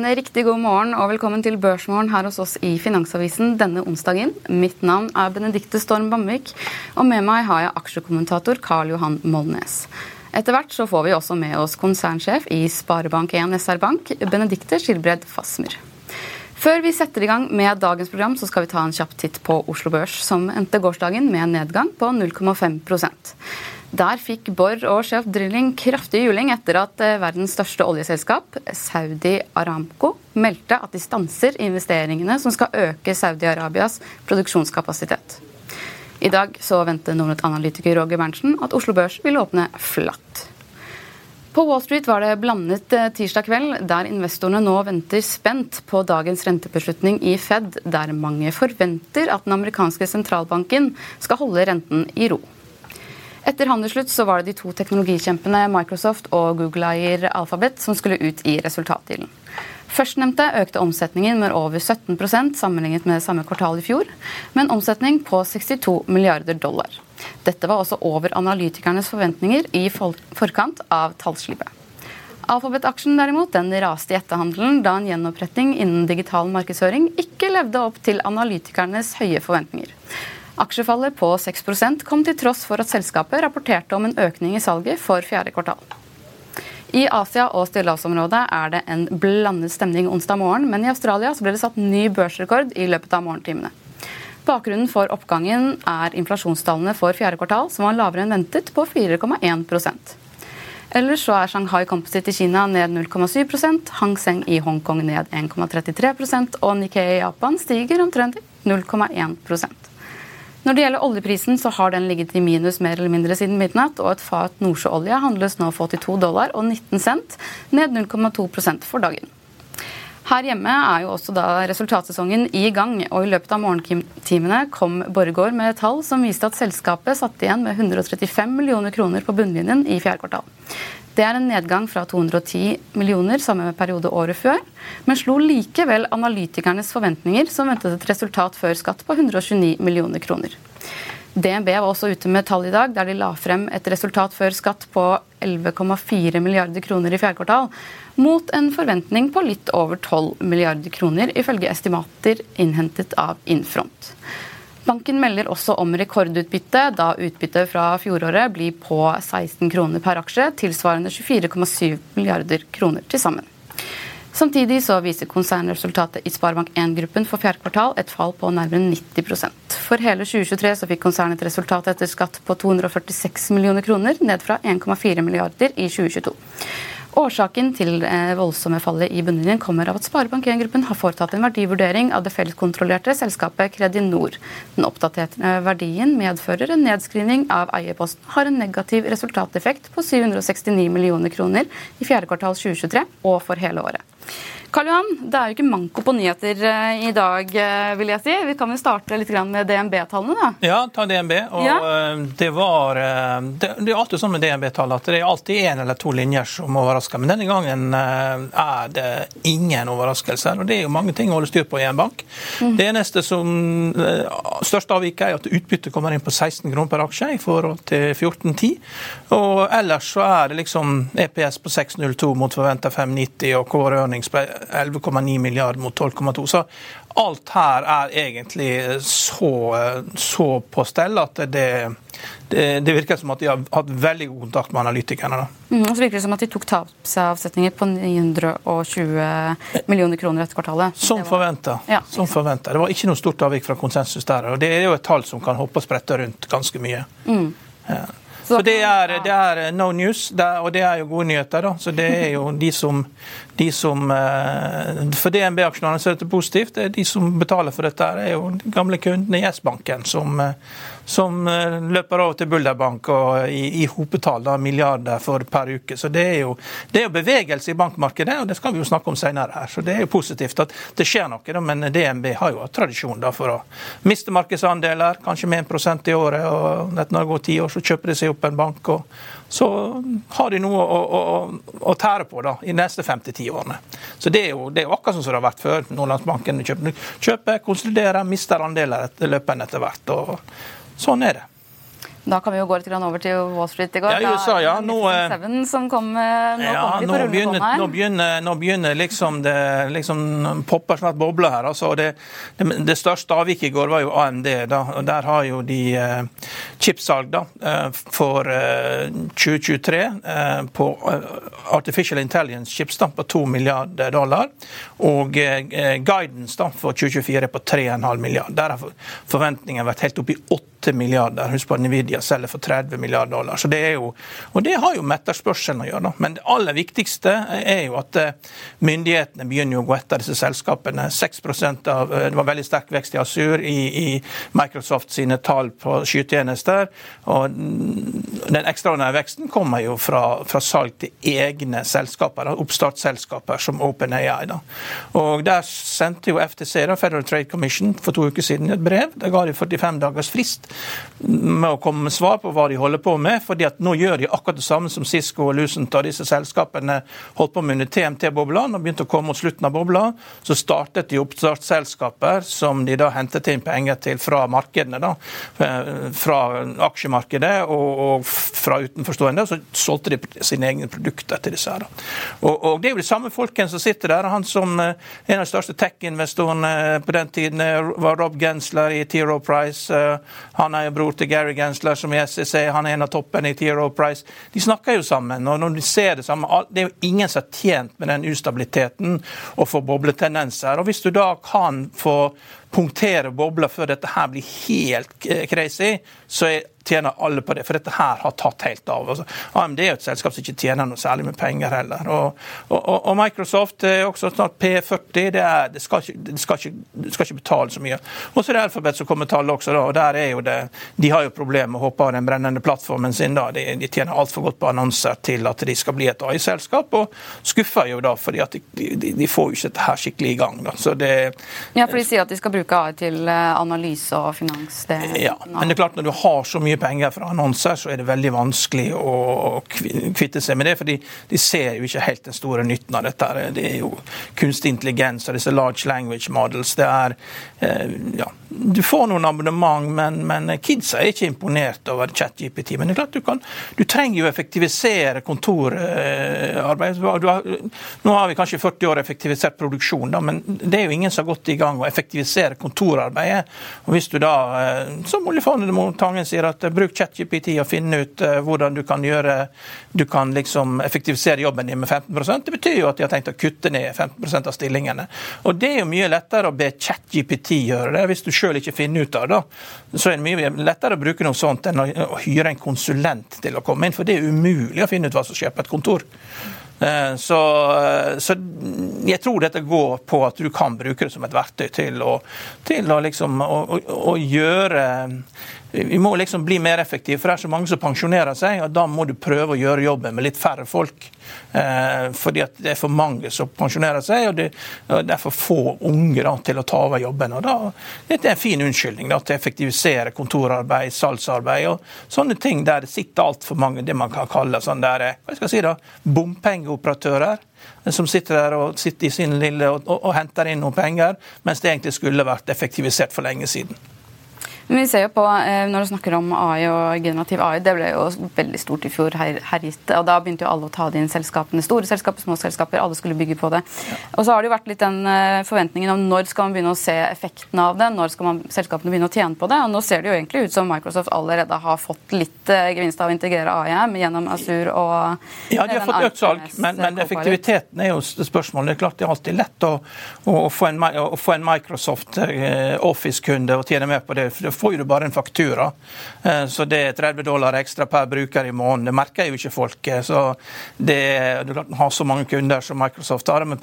En riktig god morgen og velkommen til Børsmorgen her hos oss i Finansavisen denne onsdagen. Mitt navn er Benedikte Storm Bamvik, og med meg har jeg aksjekommentator Karl Johan Molnes. Etter hvert så får vi også med oss konsernsjef i Sparebank1 SR Bank, Benedikte Skilbred Fasmer. Før vi setter i gang med dagens program, så skal vi ta en kjapp titt på Oslo Børs, som endte gårsdagen med en nedgang på 0,5 der fikk Borr og Sjef Drilling kraftig juling etter at eh, verdens største oljeselskap, Saudi Aramco, meldte at de stanser investeringene som skal øke Saudi-Arabias produksjonskapasitet. I dag så venter Nordnett-analytiker Roger Berntsen at Oslo Børs vil åpne flatt. På Wall Street var det blandet eh, tirsdag kveld, der investorene nå venter spent på dagens rentebeslutning i Fed, der mange forventer at den amerikanske sentralbanken skal holde renten i ro. Etter handelsslutt så var det de to teknologikjempene Microsoft og Google-eier Alphabet som skulle ut i resultatdealen. Førstnevnte økte omsetningen med over 17% sammenlignet med samme kvartal i fjor, med en omsetning på 62 milliarder dollar. Dette var også over analytikernes forventninger i forkant av tallslippet. Alphabet-aksjen derimot, den raste i etterhandelen da en gjenoppretting innen digital markedsføring ikke levde opp til analytikernes høye forventninger. Aksjefallet på 6% kom til tross for at selskapet rapporterte om en økning i salget for fjerde kvartal. I Asia og stillehavsområdet er det en blandet stemning onsdag morgen, men i Australia ble det satt ny børsrekord i løpet av morgentimene. Bakgrunnen for oppgangen er inflasjonstallene for fjerde kvartal, som var lavere enn ventet, på 4,1% Ellers så er Shanghai Composite i Kina ned 0,7% Hang Seng i Hongkong ned 1,33% og Nikkei i Japan stiger omtrent 0,1 når det gjelder oljeprisen, så har den ligget i minus mer eller mindre siden midnatt, og et fat nordsjøolje handles nå for 82 dollar og 19 cent, ned 0,2% for dagen. Her hjemme er jo også da resultatsesongen i gang, og i løpet av morgentimene kom Borregaard med tall som viste at selskapet satt igjen med 135 millioner kroner på bunnlinjen i fjerde kvartal. Det er en nedgang fra 210 millioner samme periode året før, men slo likevel analytikernes forventninger, som ventet et resultat før skatt på 129 millioner kroner. DNB var også ute med tall i dag, der de la frem et resultat før skatt på 11,4 milliarder kroner i fjerde kvartal, mot en forventning på litt over 12 milliarder kroner, ifølge estimater innhentet av Infront. Banken melder også om rekordutbytte, da utbyttet fra fjoråret blir på 16 kroner per aksje, tilsvarende 24,7 milliarder kroner til sammen. Samtidig så viser konsernresultatet i Sparebank1-gruppen for fjerde kvartal et fall på nærmere 90% For hele 2023 så fikk konsernet et resultat etter skatt på 246 millioner kroner, ned fra 1,4 milliarder i 2022. Årsaken til eh, voldsomme fallet i bunnlinjen kommer av at Sparebank1-gruppen har foretatt en verdivurdering av det felleskontrollerte selskapet Kredinor. Den oppdaterte verdien medfører en nedskrivning av eierposten, har en negativ resultateffekt på 769 millioner kroner i fjerde kvartal 2023 og for hele året. Karl Johan, det er jo ikke manko på nyheter eh, i dag, eh, vil jeg si. Vi kan jo starte litt med DNB-tallene, da. Ja, ta DNB. Og ja. det var Det er alltid sånn med DNB-tall at det er alltid én eller to linjer som overrasker. Men denne gangen er det ingen overraskelser. og Det er jo mange ting å holde styr på i en bank. Mm. Det eneste som største avviket er at utbyttet kommer inn på 16 kroner per aksje i forhold til 14,10. Og ellers så er det liksom EPS på 6,02 mot forventa 5,90 og Core Earnings på 11,9 milliarder mot 12,2. Så alt her er egentlig så, så på stell at det, det, det, virker som at de har hatt veldig god kontakt med analytikerne. Mm, og så virker det som at de tok tapsavsetninger på 920 millioner kroner etter kvartalet. Som forventa. Ja, det var ikke noe stort avvik fra konsensus der. og Det er jo et tall som kan hoppe og sprette rundt ganske mye. Mm. Ja. Så det er, det er no news, og det er jo gode nyheter. da. Så det er jo de som, de som eh, For DNB-aksjonærene ser er dette positivt. Det er de som betaler for dette, er jo de gamle kundene i S-banken, som, eh, som eh, løper over til Bulderbank og i, i hopetall, da, milliarder for per uke. Så det er, jo, det er jo bevegelse i bankmarkedet, og det skal vi jo snakke om senere her. Så det er jo positivt at det skjer noe, da, men DNB har jo tradisjon da, for å miste markedsandeler, kanskje med 1% i året, og når det går ti år, så kjøper de seg opp en bank. og så har de noe å, å, å tære på da, i de neste fem til ti årene. Så Det er jo, det er jo akkurat som det har vært før. Nordlandsbanken kjøper, kjøper konsoliderer, mister andeler løpende etter hvert. og Sånn er det. Da kan vi jo gå litt over til Wall Street i går. Ja, USA, ja. Nå, eh, som kom, nå ja, nå begynner, nå, begynner, nå begynner liksom det liksom popper snart bobler her. Altså, det, det, det, største avviket i går var jo AMD. Da, og Der har jo de eh, chipsalg da, eh, for eh, 2023 eh, på eh, Artificial Intelligence chips da, på 2 milliarder dollar. Og guidance da, for 2024 på 3,5 milliarder. Der har forventningen vært helt oppe i 8 8 milliarder. Husk på at Nvidia selger for 30 milliarder dollar. Så det er jo, og det har jo med etterspørselen å gjøre. Men det aller viktigste er jo at eh, myndighetene begynner å gå etter disse selskapene. 6% av, eh, Det var veldig sterk vekst i Asur i, i Microsoft sine tall på skytjenester. og Den ekstraordinære veksten kommer jo fra, fra salg til egne selskaper, oppstartsselskaper som OpenAI. Da. Og Der sendte jo FTC, da, Federal Trade Commission, for to uker siden et brev. De ga de 45 dagers frist med å komme med svar på hva de holder på med. fordi at nå gjør de akkurat det samme som Cisco og Lucent og disse selskapene holdt på med under TMT-boblene og begynte å komme mot slutten av bobla. Så startet de oppstartsselskaper som de da hentet inn penger til fra markedene. da, eh, Fra aksjemarkedet og, og fra utenforstående. Så solgte de sine egne produkter til disse her. Og, og Det er jo de samme folkene som sitter der. Han som er En av de største tech-investorene på den tiden eh, var Rob Gensler i Tiro Price. Han er jo bror til Gary Gensler, som i SEC, han er en av toppene i Tiro Price. De snakker jo sammen. og når de ser Det samme, det er jo ingen som er tjent med den ustabiliteten og får bobletendenser. og Hvis du da kan få punktere bobler før dette her blir helt crazy, så er tjener alle på det, for dette her har tatt helt av. Altså, AMD er et selskap som ikke tjener noe særlig med penger heller. Og, og, og Microsoft er også snart P40. Det, er, det, skal ikke, det, skal ikke, det, skal ikke, betale så mye. Og så er det Alphabet som kommer tallet også, da, og der er jo det, de har jo problemer med å hoppe av den brennende plattformen sin. da, De, de tjener altfor godt på annonser til at de skal bli et AI-selskap, og skuffer jo da fordi at de, de, de får jo ikke dette her skikkelig i gang. da, så det... Ja, for de sier at de skal bruke AI til eh, analyse og finans. Det, ja, men det er klart når du har så mye penger fra annonser, så er det veldig vanskelig å kvitte seg med det. For de ser jo ikke helt den store nytten av dette. Det er jo kunstig intelligens og disse large language models. Det er eh, ja, Du får noen abonnement, men, men kidsa er ikke imponert over ChatGPT. Men det er klart du kan Du trenger jo å effektivisere kontorarbeid. Nå har vi kanskje 40 år effektivisert produksjon, da, men det er jo ingen som har gått i gang å effektivisere kontorarbeidet. Og hvis du da, eh, som oljefondet Tangen sier, at bruk ChatGPT og finne ut uh, hvordan du kan gjøre du kan liksom effektivisere jobben din med 15% Det betyr jo at de har tenkt å kutte ned 15% av stillingene. Og Det er jo mye lettere å be ChatGPT gjøre det, hvis du sjøl ikke finner ut av det. Så er det mye lettere å bruke noe sånt enn å hyre en konsulent til å komme inn, for det er umulig å finne ut hva som skjer på et kontor. Eh, så, eh, så, jeg tror dette går på at du kan bruke det som et verktøy til å, til å, liksom, å, å, gjøre vi må liksom bli mer effektive, for det er så mange som pensjonerer seg. og Da må du prøve å gjøre jobben med litt færre folk. Eh, fordi at det er for mange som pensjonerer seg, og det, og det er for få unge da, til å ta over jobben. og da, Dette er en fin unnskyldning da, til å effektivisere kontorarbeid, salgsarbeid og sånne ting der det sitter altfor mange det man kan kalle sånn der, hva skal jeg si da, bompengeoperatører som sitter der og sitter i sin lille og, og, og henter inn noen penger, mens det egentlig skulle vært effektivisert for lenge siden. Men vi ser jo på, eh, Når du snakker om AI og generativ AI, det ble jo veldig stort i fjor. Her, herjet, og Da begynte jo alle å ta det inn selskapene. Store selskaper, små selskaper. Alle skulle bygge på det. Og så har det jo vært litt den eh, forventningen om når skal man begynne å se effekten av det? Når skal man, selskapene begynne å tjene på det? Og nå ser det jo egentlig ut som Microsoft allerede har fått litt uh, gevinst av å integrere AI gjennom Azur og Ja, de har fått økt salg, men, men effektiviteten er jo spørsmålet. Det er klart det er alltid lett å, å, få, en, å få en Microsoft Office-kunde og tjene mer på det. For får du bare en faktura. Eh, så det er 30 dollar ekstra per bruker i måneden. Det merker jo ikke folk. Eh, så det, Du kan ha så mange kunder som Microsoft har. Men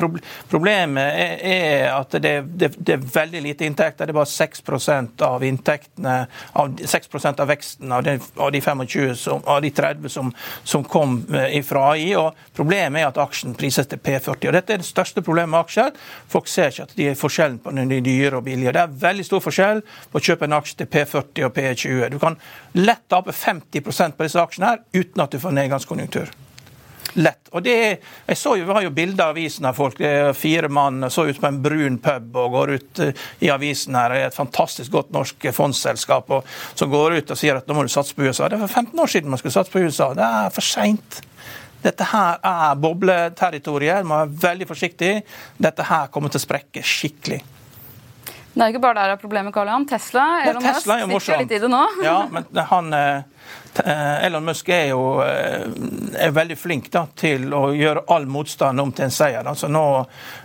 problemet er at det, det, det er veldig lite inntekter. Det er bare 6% av inntektene, av 6 av veksten av de, av de 25 som, av de 30 som, som kom ifra fra AI. og Problemet er at aksjen prises til P40. og Dette er det største problemet med aksjer. Folk ser ikke at de er forskjellen på de dyre og billige. Det er veldig stor forskjell på å kjøpe en aksje til P40 og P20. Du kan lett tape 50% på disse aksjene her uten at du får nedgangskonjunktur. Lett. Og det, jeg så jo, vi har jo bilder av avisen av folk. det er Fire mann så ut på en brun pub og går ut eh, i avisen her. Det er et fantastisk godt norsk fondsselskap og, som går ut og sier at nå må du satse på USA. Det var 15 år siden man skulle satse på USA. Det er for seint. Dette her er bobleterritoriet. Man må være veldig forsiktig. Dette her kommer til å sprekke skikkelig. Det er ikke bare der er problemet, Karl Johan. Tesla, Elon Musk sitter litt i det nå. Ja, men han, eh, Elon Musk er jo eh, er veldig flink da, til å gjøre all motstand om til en seier. Altså, nå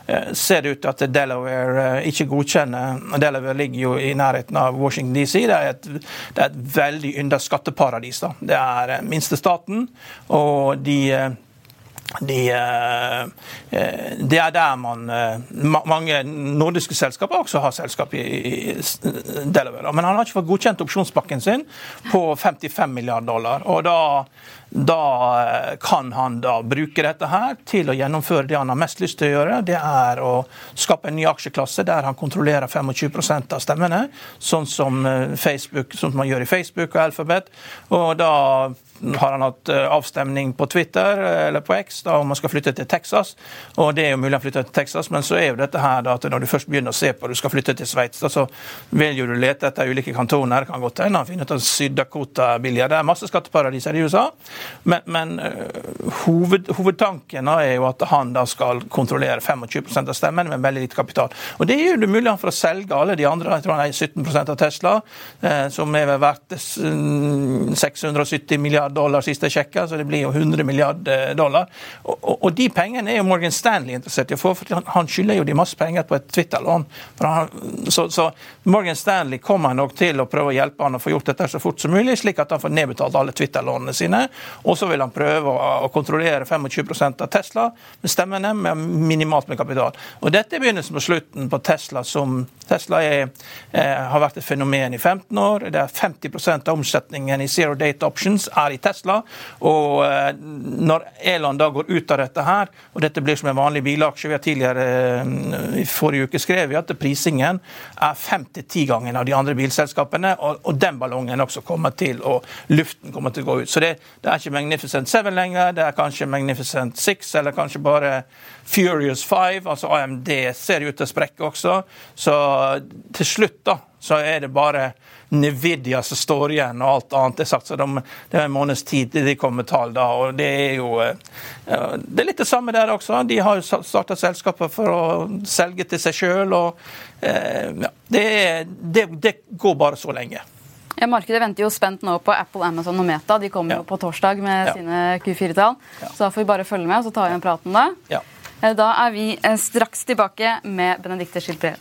eh, ser det ut til at Delaware ikke godkjenner Delaware ligger jo i nærheten av Washington DC. Det er et, det er et veldig yndet skatteparadis. Da. Det er minstestaten, og de eh, eh, det er der man eh, Mange nordiske selskaper også har selskap i Delaware. Men han har ikke fått godkjent opsjonspakken sin på 55 milliarder dollar. og da da kan han da bruke dette her til å gjennomføre det han har mest lyst til å gjøre. Det er å skape en ny aksjeklasse der han kontrollerer 25% av stemmene, sånn som, Facebook, sånn som man gjør i Facebook og Alphabet. Og da har han hatt eh, avstemning på Twitter eller på X da, om man skal flytte til Texas. Og det er jo mulig å flytte til Texas, men så er jo dette her da, at når du først begynner å se på at du skal flytte til Sveits, så vil jo du lete etter ulike kantoner. Det kan godt hende han finner ut at Syd-Dakota er. Det er masse skatteparadiser i USA, men, men uh, hoved, hovedtanken er jo at han da skal kontrollere 25% av stemmen med veldig lite kapital. Og Det gjør det mulig for å selge alle de andre. Jeg tror han er 17% av Tesla, uh, som er verdt 670 milliarder dollar siste jeg sjekka, så det blir jo 100 milliarder dollar. Og, og, og, de pengene er jo Morgan Stanley interessert i å få, for han, han skylder jo de masse penger på et Twitter-lån. Så, så, Morgan Stanley kommer nok til å prøve å hjelpe han å få gjort dette så fort som mulig, slik at han får nedbetalt alle Twitter-lånene sine. Og så vil han prøve å, kontrollere 25% av Tesla med stemmene, med minimalt med kapital. Og dette er begynnelsen på slutten på Tesla, som Tesla er, eh, har vært et fenomen i 15 år. Det er 50% av omsetningen i Zero Date Options er i Tesla. Og eh, når Elon da går ut av dette her, og dette blir som en vanlig bilaksje Vi har tidligere eh, i forrige uke skrevet at prisingen er fem til ti ganger av de andre bilselskapene, og, og, den ballongen også kommer til, og luften kommer til å gå ut. Så det, det er ikke Magnificent 7 lenger, det er kanskje Magnificent 6, eller kanskje bare Furious 5. Altså AMD ser ut til å sprekke også. Så til slutt da, så er det bare Nvidia som står igjen, og alt annet er sagt. Så de, det er en måneds tid til de kommer med tall da. og Det er jo eh, det er litt det samme der også. De har jo starta selskaper for å selge til seg sjøl. og ja, det, det, det går bare så lenge. Ja, Markedet venter jo spent nå på Apple, Amazon og Meta. De kommer ja. jo på torsdag med ja. sine Q4-tall. Ja. Så da får vi bare følge med og så tar vi en prat om det. Da er vi eh, straks tilbake med Benedicte Schilbrev.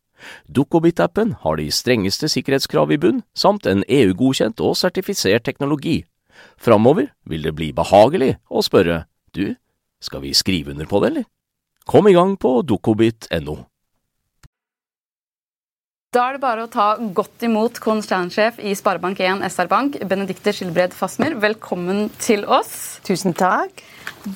Dukkobit-appen har de strengeste sikkerhetskrav i bunn, samt en EU-godkjent og sertifisert teknologi. Framover vil det bli behagelig å spørre du, skal vi skrive under på det, eller? Kom i gang på dukkobit.no. Da er det bare å ta godt imot konsernsjef i Sparebank1 SR-Bank, Benedikte Skilbred Fasmer. Velkommen til oss. Tusen takk.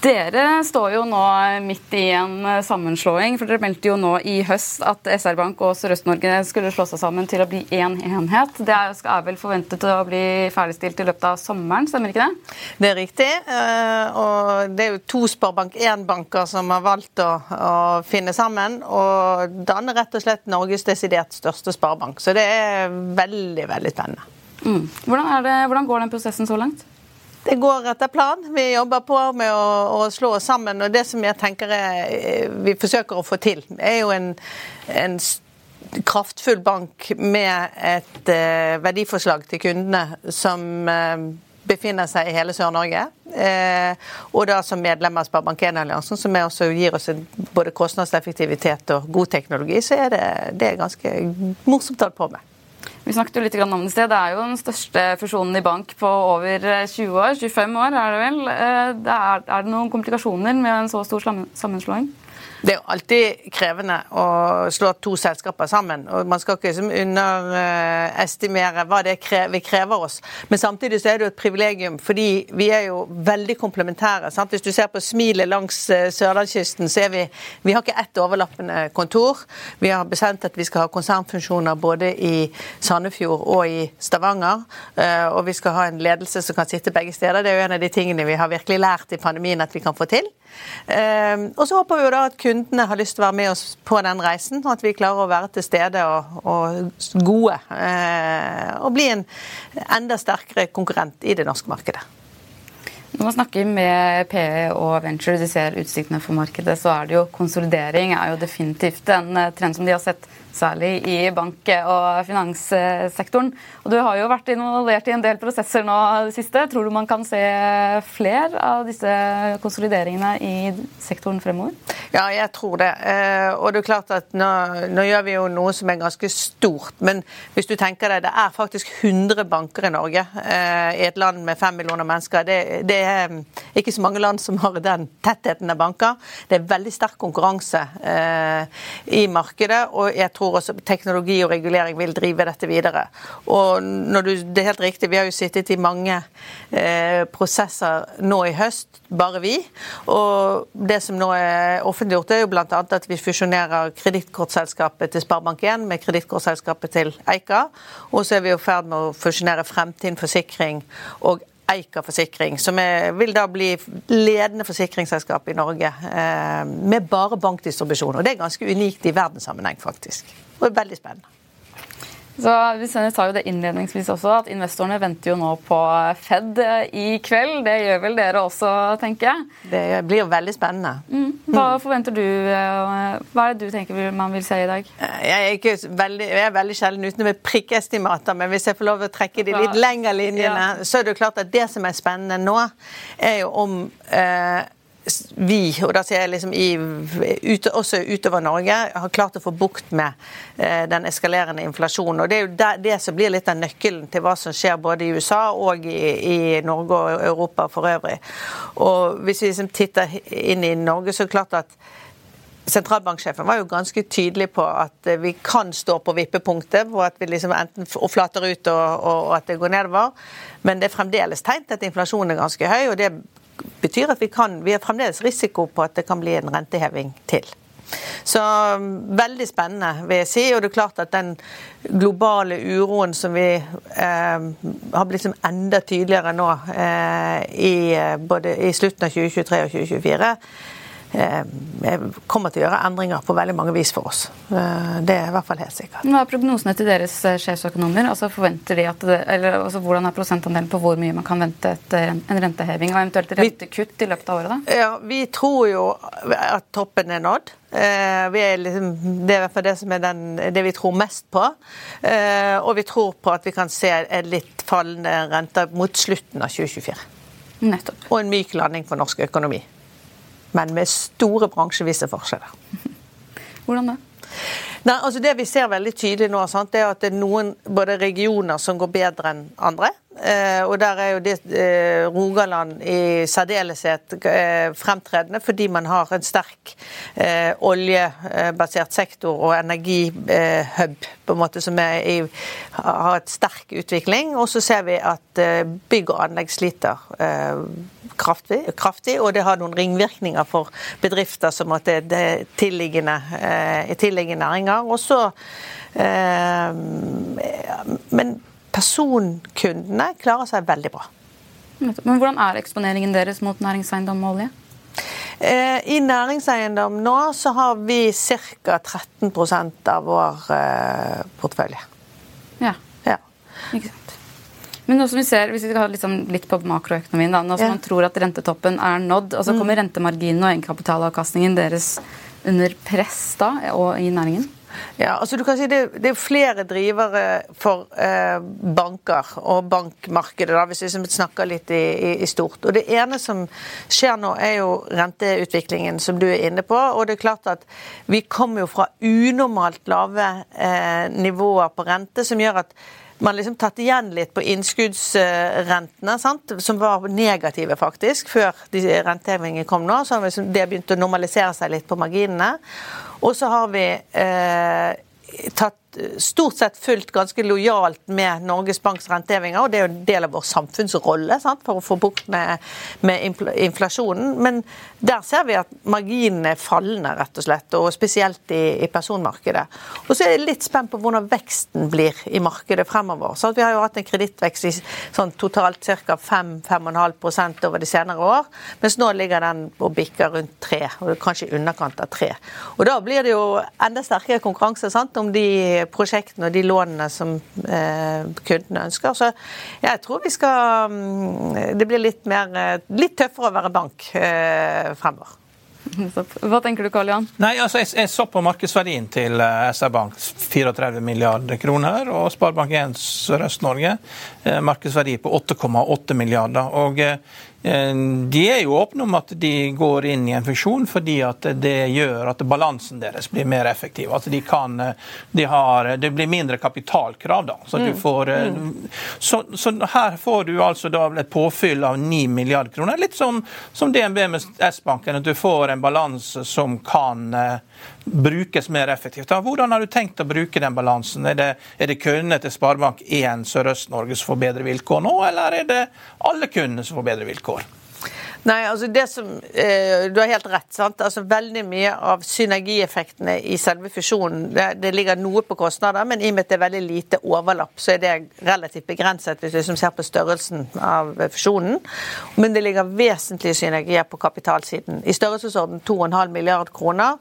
Dere står jo nå midt i en sammenslåing. for Dere meldte jo nå i høst at SR-Bank og Sørøst-Norge skulle slå seg sammen til å bli én enhet. Det er vel forventet å bli ferdigstilt i løpet av sommeren, stemmer ikke det? Det er riktig. eh, Og det er jo to Sparebank 1-banker som har valgt å, å finne sammen. Og danner rett og slett Norges desidert største sparebank. Så det er veldig, veldig spennende. Mm. Hvordan, det, hvordan går den prosessen så langt? Det går etter plan. Vi jobber på med å, å slå oss sammen. Og det som jeg tenker er, vi forsøker å få til, er jo en, en kraftfull bank med et eh, verdiforslag til kundene som eh, befinner seg i hele Sør-Norge. Eh, og da som medlem av Sparebank1-alliansen, som også gir oss både kostnadseffektivitet og god teknologi, så er det, det er ganske morsomt å holde på med. Vi snakket jo litt om det sted. Det er jo den største fusjonen i bank på over eh, 20 år. 25 år er det vel. Eh, er det noen komplikasjoner med en så stor sammenslåing? Det er jo alltid krevende å slå to selskaper sammen. og Man skal ikke liksom underestimere hva det krever, vil kreve oss. Men samtidig så er det jo et privilegium, fordi vi er jo veldig komplementære. Sant? Hvis du ser på smilet langs eh, sørlandskysten, så er vi Vi har ikke ett overlappende kontor. Vi har bestemt at vi skal ha konsernfunksjoner både i Sandefjord og i Stavanger. eh, Og vi skal ha en ledelse som kan sitte begge steder. Det er jo en av de tingene vi har virkelig lært i pandemien at vi kan få til. Eh, Og så håper vi jo da at kundene har lyst til å være med oss på den reisen, og at vi klarer å være til stede og, og gode. eh, Og bli en enda sterkere konkurrent i det norske markedet. Når man snakker med PE og Venture, de ser utsiktene for markedet, så er det jo konsolidering er jo definitivt en eh, trend som de har sett særlig i bank- og finanssektoren. Og Du har jo vært involvert i en del prosesser nå det siste. Tror du man kan se flere av disse konsolideringene i sektoren fremover? Ja, jeg tror det. Eh, Og det er klart at nå, nå gjør vi jo noe som er ganske stort. Men hvis du tenker deg, det er faktisk 100 banker i Norge. eh, I et land med 5 millioner mennesker. Det, det er mm, ikke så mange land som har den tettheten av banker. Det er veldig sterk konkurranse eh, i markedet. Og jeg tror også teknologi og regulering vil drive dette videre. Og du, det er helt riktig, vi har jo sittet i mange eh, prosesser nå i høst, bare vi. Og det som nå er offentliggjort, er jo bl.a. at vi fusjonerer kredittkortselskapet til Sparebank1 med kredittkortselskapet til Eika. Og så er vi i ferd med å fusjonere Fremtiden Forsikring og Eika Forsikring, som er, vil da bli ledende forsikringsselskap i Norge eh, med bare bankdistribusjon. Og det er ganske unikt i verdenssammenheng, faktisk. Og veldig spennende. Så Vi sa jo det innledningsvis også, at investorene venter jo nå på Fed i kveld. Det gjør vel dere også, tenker jeg? Det blir jo veldig spennende. Mm. Hva forventer du? Eh, hva er det du tenker man vil se i dag? Jeg er, veldig, jeg er veldig sjelden ute med prikkestimater, men hvis jeg får lov å trekke de litt lengre linjene, ja. så er det jo klart at det som er spennende nå, er jo om eh, vi, og da sier jeg liksom i, ute, også utover Norge, har klart å få bukt med eh, den eskalerende inflasjonen. Og Det er jo det, det, som blir litt av nøkkelen til hva som skjer både i USA og i, i Norge og Europa for øvrig. Og Hvis vi liksom titter inn i Norge, så er det klart at Sentralbanksjefen var jo ganske tydelig på at eh, vi kan stå på vippepunktet, hvor at vi liksom enten flater ut og, og, at det går nedover. Men det er fremdeles tegn til at inflasjonen er ganske høy. og det betyr at vi, kan, vi har fremdeles risiko på at det kan bli en renteheving til. Så um, veldig spennende, vil jeg si. Og det er klart at den globale uroen som vi eh, har blitt liksom enda tydeligere nå eh, i, eh, både i slutten av 2023 og 2024, Eh, kommer til å gjøre endringer på veldig mange vis for oss. Eh, det er i hvert fall helt sikkert. Hva er prognosene til deres eh, sjefsøkonomer? Altså forventer de at det, eller altså Hvordan er prosentandelen på hvor mye man kan vente etter en renteheving og eventuelt rentekutt i løpet av året? da? Ja, Vi tror jo at toppen er nådd. Liksom, det er i hvert fall det som er den, det vi tror mest på. Og vi tror på at vi kan se en litt fallende rente mot slutten av 2024. Nettopp. Og en myk landing for norsk økonomi men med store bransjevise forskjeller. Hvordan det? Nei, altså Det vi ser veldig tydelig nå, sant, det er at det er noen både regioner som går bedre enn andre. Eh, og der er jo det eh, Rogaland i særdeleshet eh, fremtredende, fordi man har en sterk oljebasert sektor og energihub på en måte som i, har et sterk utvikling. Og så ser vi at bygg og anlegg sliter kraftig, kraftig, og det har noen ringvirkninger for bedrifter som at det, er tilliggende, tilliggende næringer. Og så men Personkundene klarer seg veldig bra. Men Hvordan er eksponeringen deres mot næringseiendom og olje? Eh, I næringseiendom nå så har vi ca. 13% av vår eh, portefølje. Ja. ja. Ikke sant. Men nå som vi ser, hvis vi skal ha sånn, litt på makroøkonomien, da, nå som ja. man tror at rentetoppen er nådd, og så mm. kommer rentemarginen og egenkapitalavkastningen deres under press da, og i næringen? Ja, altså du kan si Det, det er flere drivere for eh, banker og bankmarkedet, da, hvis vi snakker litt i, i, i, stort. Og Det ene som skjer nå, er jo renteutviklingen, som du er inne på. og det er klart at Vi kommer jo fra unormalt lave eh, nivåer på rente, som gjør at man liksom tatt igjen litt på innskuddsrentene, sant? som var negative faktisk, før de rentehevingene kom nå. Så har liksom det begynt å normalisere seg litt på marginene. Og så har vi eh, tatt stort sett fulgt ganske lojalt med Norges Banks rentehevinger, og det er jo en del av vår samfunnsrolle sant, for å få bukt med, med, inflasjonen. Men der ser vi at marginene er fallende, rett og slett, og spesielt i, i personmarkedet. Og så er jeg litt spent på hvordan veksten blir i markedet fremover. Så vi har jo hatt en kredittvekst i sånn totalt ca. 5-5,5% over de senere år, mens nå ligger den og bikker rundt 3, og kanskje i underkant av 3. Og da blir det jo enda sterkere konkurranse sant, om de prosjektene og de lånene som eh, kundene ønsker. Så jeg tror vi skal mm, Det blir litt, mer, eh, litt tøffere å være bank eh, fremover. Hva tenker du, Karl Jan? Nei, altså, jeg, jeg, så på markedsverdien til SR-Bank, 34 milliarder kroner. Og Sparebank1 Sørøst-Norge, markedsverdi på 8,8 milliarder. Og Eh, de er jo åpne om at de går inn i en funksjon fordi at det gjør at balansen deres blir mer effektiv. Altså de kan, eh, de har, det blir mindre kapitalkrav. da. Så, mm. får, eh, mm. så, så, her får du altså da et påfyll av 9 milliarder kroner. Litt som, som DNB med S-banken, at du får en balanse som kan brukes mer effektivt. Hvordan har du tenkt å bruke den balansen? Er det, er det kundene til Sparebank1 Sørøst-Norge som får bedre vilkår nå, eller er det alle kundene som får bedre vilkår? Nei, altså det som, eh, Du har helt rett. sant? Altså Veldig mye av synergieffektene i selve fusjonen det, det, ligger noe på kostnader, men i og med at det er veldig lite overlapp, så er det relativt begrenset hvis du liksom ser på størrelsen av fusjonen. Men det ligger vesentlige synergier på kapitalsiden. I størrelsesorden 2,5 milliard kroner.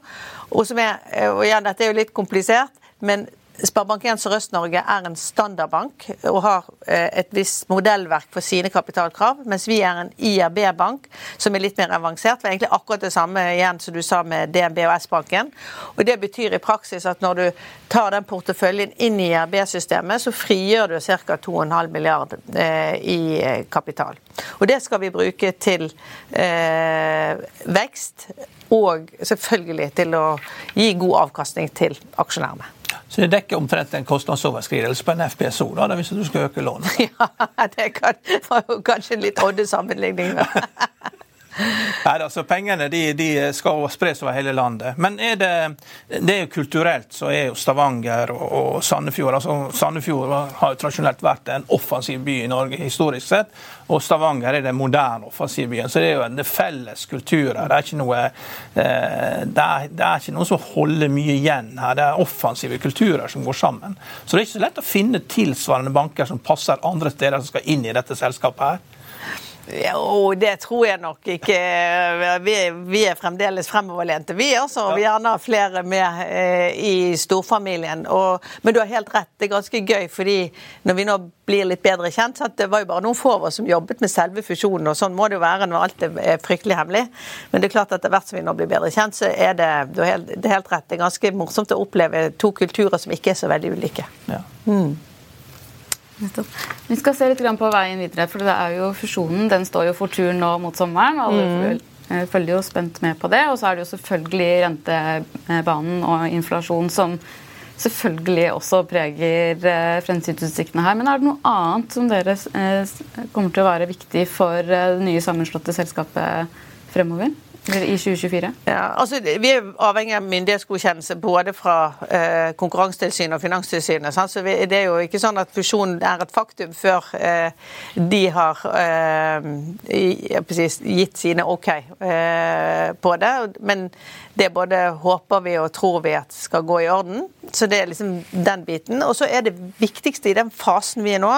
Og, som er, og igjen, dette er jo litt komplisert, men Sparebank1 Sørøst-Norge er en standardbank og har eh, et visst modellverk for sine kapitalkrav, mens vi er en IRB-bank som er litt mer avansert. Det er egentlig akkurat det samme igjen som du sa med DNB og S-banken. Og Det betyr i praksis at når du tar den porteføljen inn i IRB-systemet, så frigjør du ca. 2,5 milliard eh, i kapital. Og Det skal vi bruke til eh, vekst og selvfølgelig til å gi god avkastning til aksjonærene. Så det dekker omtrent en kostnadsoverskridelse på en FPSO, da, hvis du skal øke lånet? Ja, det var jo kanskje en litt odde sammenligning. Nei, altså Pengene de, de, skal spres over hele landet. Men er det, det er jo kulturelt så er jo Stavanger og, og Sandefjord altså Sandefjord har jo tradisjonelt vært en offensiv by i Norge historisk sett. Og Stavanger er den moderne offensivbyen. Så det er jo en felles kulturer. Det er ikke noe eh, det, er, det er ikke noe som holder mye igjen her. Det er offensive kulturer som går sammen. Så det er ikke så lett å finne tilsvarende banker som passer andre steder, som skal inn i dette selskapet her. Jo, det tror jeg nok ikke. Vi, vi er fremdeles fremoverlente, vi. altså. Vi gjerne har flere med eh, i storfamilien. Og, men du har helt rett, det er ganske gøy, fordi når vi nå blir litt bedre kjent så Det var jo bare noen få av oss som jobbet med selve fusjonen, og sånn må det jo være når alt er fryktelig hemmelig. Men det er klart at etter hvert som vi nå blir bedre kjent, så er det, det, er helt, det er helt rett. Det er ganske morsomt å oppleve to kulturer som ikke er så veldig ulike. Ja. Mm. Vi skal se litt på veien videre, for det er jo fusjonen den står jo for tur nå mot sommeren. og alle mm. følger jo spent med på det. Og så er det jo selvfølgelig rentebanen og inflasjon som selvfølgelig også preger eh, fremtidsutsiktene her. Men er det noe annet som dere eh, kommer til å være viktig for eh, det nye sammenslåtte selskapet fremover? I 2024? Ja, altså Vi er avhengig av myndighetsgodkjennelse både fra eh, Konkurransetilsynet og Finanstilsynet. Sant? så vi, Det er jo ikke sånn at fusjonen er et faktum før eh, de har eh, gitt sine OK eh, på det. Men det både håper vi og tror vi at skal gå i orden. Så det er liksom den biten. Og så er det viktigste i den fasen vi er nå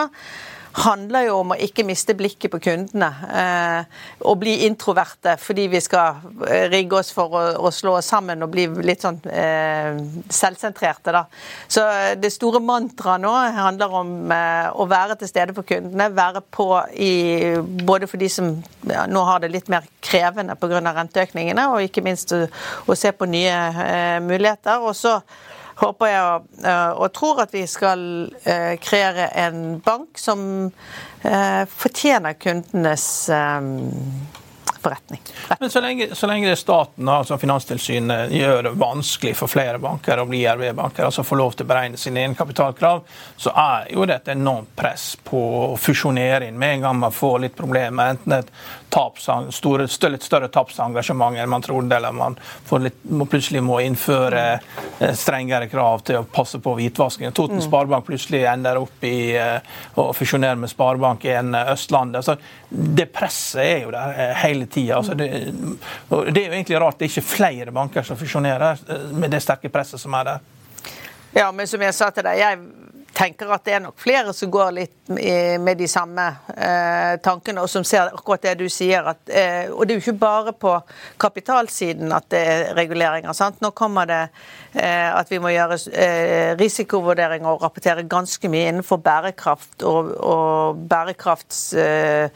handler jo om å ikke miste blikket på kundene. Eh, og bli introverte fordi vi skal eh, rigge oss for å, slå oss sammen og bli litt sånn eh, selvsentrerte. da. Så det store mantraet nå handler om å være til stede for kundene. Være på i, både for de som ja, nå har det litt mer krevende pga. renteøkningene, og ikke minst å, å se på nye eh, muligheter. og så håper jeg eh, og tror at vi skal eh, kreere en bank som eh, fortjener kundenes forretning. Men så lenge, så lenge, staten, altså Finanstilsynet, gjør det vanskelig for flere banker å bli RV-banker, altså få lov til å beregne sine egenkapitalkrav, så er jo det et enormt press på å fusjonere inn med en gang man får litt problemer. enten et store, litt større tapsengasjement enn man trodde, eller man litt, må plutselig må innføre eh, strengere krav til å passe på hvitvasking. Toten mm. Sparebank plutselig ender opp i eh, å fusjonere med Sparebank1 Østlandet. Altså, det presset er jo der hele tida. Altså det, det, er jo egentlig rart det er ikke flere banker som fusjonerer eh, med det sterke presset som er der. Ja, men som jeg sa til deg, jeg tenker at det er nok flere som går litt med de samme eh, tankene, og som ser akkurat det du sier. At, eh, og det er jo ikke bare på kapitalsiden at det er reguleringer. sant? Nå kommer det eh, at vi må gjøre eh, risikovurderinger og rapportere ganske mye innenfor bærekraft og, og bærekrafts eh,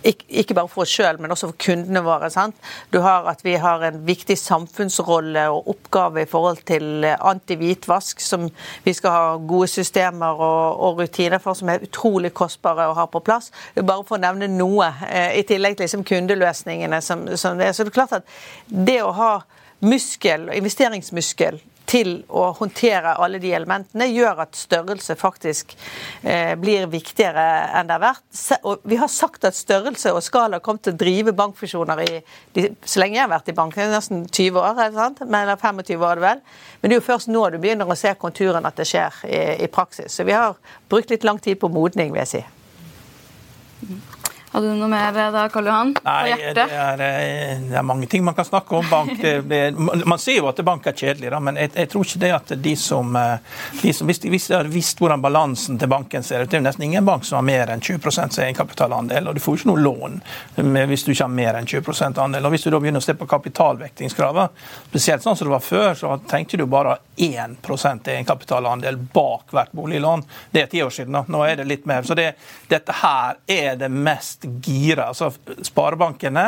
ikke, ikke, bare for oss sjøl, men også for kundene våre. sant? Du har at vi har en viktig samfunnsrolle og oppgave i forhold til antihvitvask, som vi skal ha gode systemer systemer og, og, rutiner for som er utrolig kostbare å ha på plass. Bare for å nevne noe, eh, i tillegg til liksom kundeløsningene. Som, som det. Så det er klart at det å ha muskel, investeringsmuskel til å håndtere alle de elementene, gjør at størrelse faktisk eh, blir viktigere enn det har vært. Og vi har sagt at størrelse og skala kom til å drive bankfusjoner i, de, så lenge jeg har vært i bank, nesten 20 år, eller 25 år, det vel. Men det er jo først nå du begynner å se konturen at det skjer i, i praksis. Så vi har brukt litt lang tid på modning, vil jeg si. Hadde du noe mer da, Karl Johan? På Nei, hjertet? det er, eh, det er mange ting man kan snakke om. Bank, det, man sier jo at bank er kjedelig, da, men jeg, jeg tror ikke det at de som, eh, de som hvis, de, hvis de hadde visst hvordan balansen til banken ser ut Det er jo nesten ingen bank som har mer enn 20% egenkapitalandel, og du får jo ikke noe lån hvis du ikke har mer enn 20 andel. Og Hvis du da begynner å se på kapitalvektingskravet, spesielt sånn som det var før, så tenkte du bare 1% egenkapitalandel bak hvert boliglån. Det er ti år siden. da, Nå er det litt mer. Så det, dette her er det mest gira. Altså, sparebankene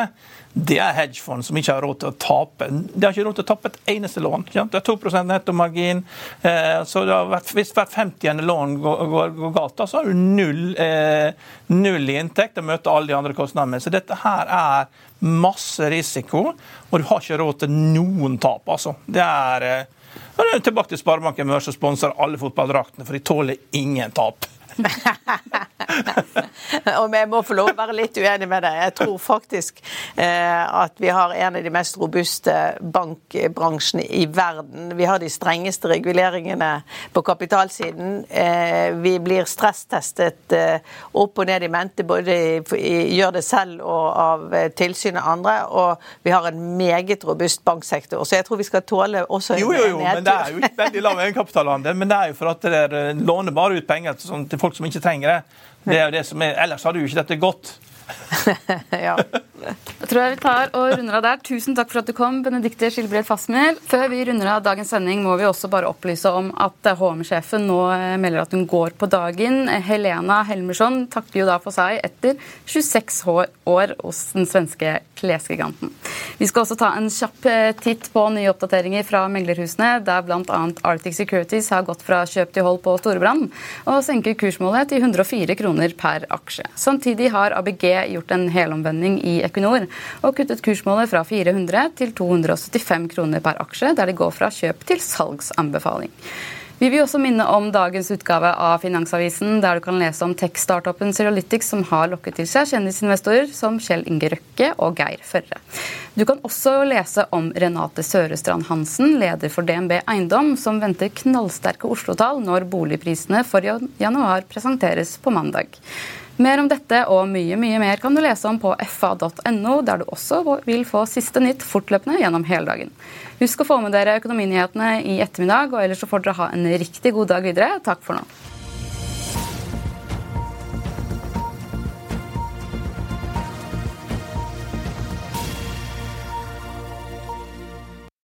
det er hedgefond som ikke har råd til å tape. De har ikke råd til å tape et eneste lån. Ikke? Det er 2 nettomargin. Eh, så vært, hvis hvert 50. lån går, går, går galt, da, så har du null, eh, null i inntekt og møter alle de andre kostnadene. Så dette her er masse risiko, og du har ikke råd til noen tap. altså. Det er... Eh, tilbake til Sparebanken Møre, som sponser alle fotballdraktene, for de tåler ingen tap. og jeg må få lov å være litt uenig med deg. Jeg tror faktisk eh, at vi har en av de mest robuste bankbransjene i verden. Vi har de strengeste reguleringene på kapitalsiden. Eh, vi blir stresstestet eh, opp og ned i mente, både i, i, gjør det selv og av tilsynet tilsyn og andre. Og vi har en meget robust banksektor. Så jeg tror vi skal tåle også en Jo, jo, jo, men det er jo ikke veldig lav egenkapitalandel. Men det er jo for at dere låner bare ut penger til, sånn, til folk som ikke trenger det. Det er jo det som er, Ellers hadde jo ikke dette gått. ja. Jeg tror jeg vi tar og runder av der. Tusen takk for at du kom, Benedikte Skilbred Fasmel. Før vi runder av dagens sending, må vi også bare opplyse om at HM-sjefen nå eh, melder at hun går på dagen. Helena Helmersson takker jo da for seg etter 26 år hos den svenske klesgiganten. Vi skal også ta en kjapp eh, titt på nye oppdateringer fra meglerhusene, der bl.a. Arctic Securities har gått fra kjøp til hold på Storebrand og senker kursmålet til 104 kroner per aksje. Samtidig har ABG gjort en helomvending i Equinor og kuttet kursmålet fra 400 til 275 kroner per aksje, der de går fra kjøp til salgsanbefaling. Vi vil også minne om dagens utgave av Finansavisen, der du kan lese om tech-startupen Zeralytics, som har lokket til seg kjendisinvestorer som Kjell Inge Røkke og Geir Førre. Du kan også lese om Renate Sørestrand Hansen, leder for DNB Eiendom, som venter knallsterke Oslo-tall når boligprisene for januar presenteres på mandag. Mer om dette og mye mye mer kan du lese om på fa.no, der du også vil få siste nytt fortløpende gjennom hele dagen. Husk å få med dere økonominyhetene i ettermiddag, og ellers så får dere ha en riktig god dag videre. Takk for nå.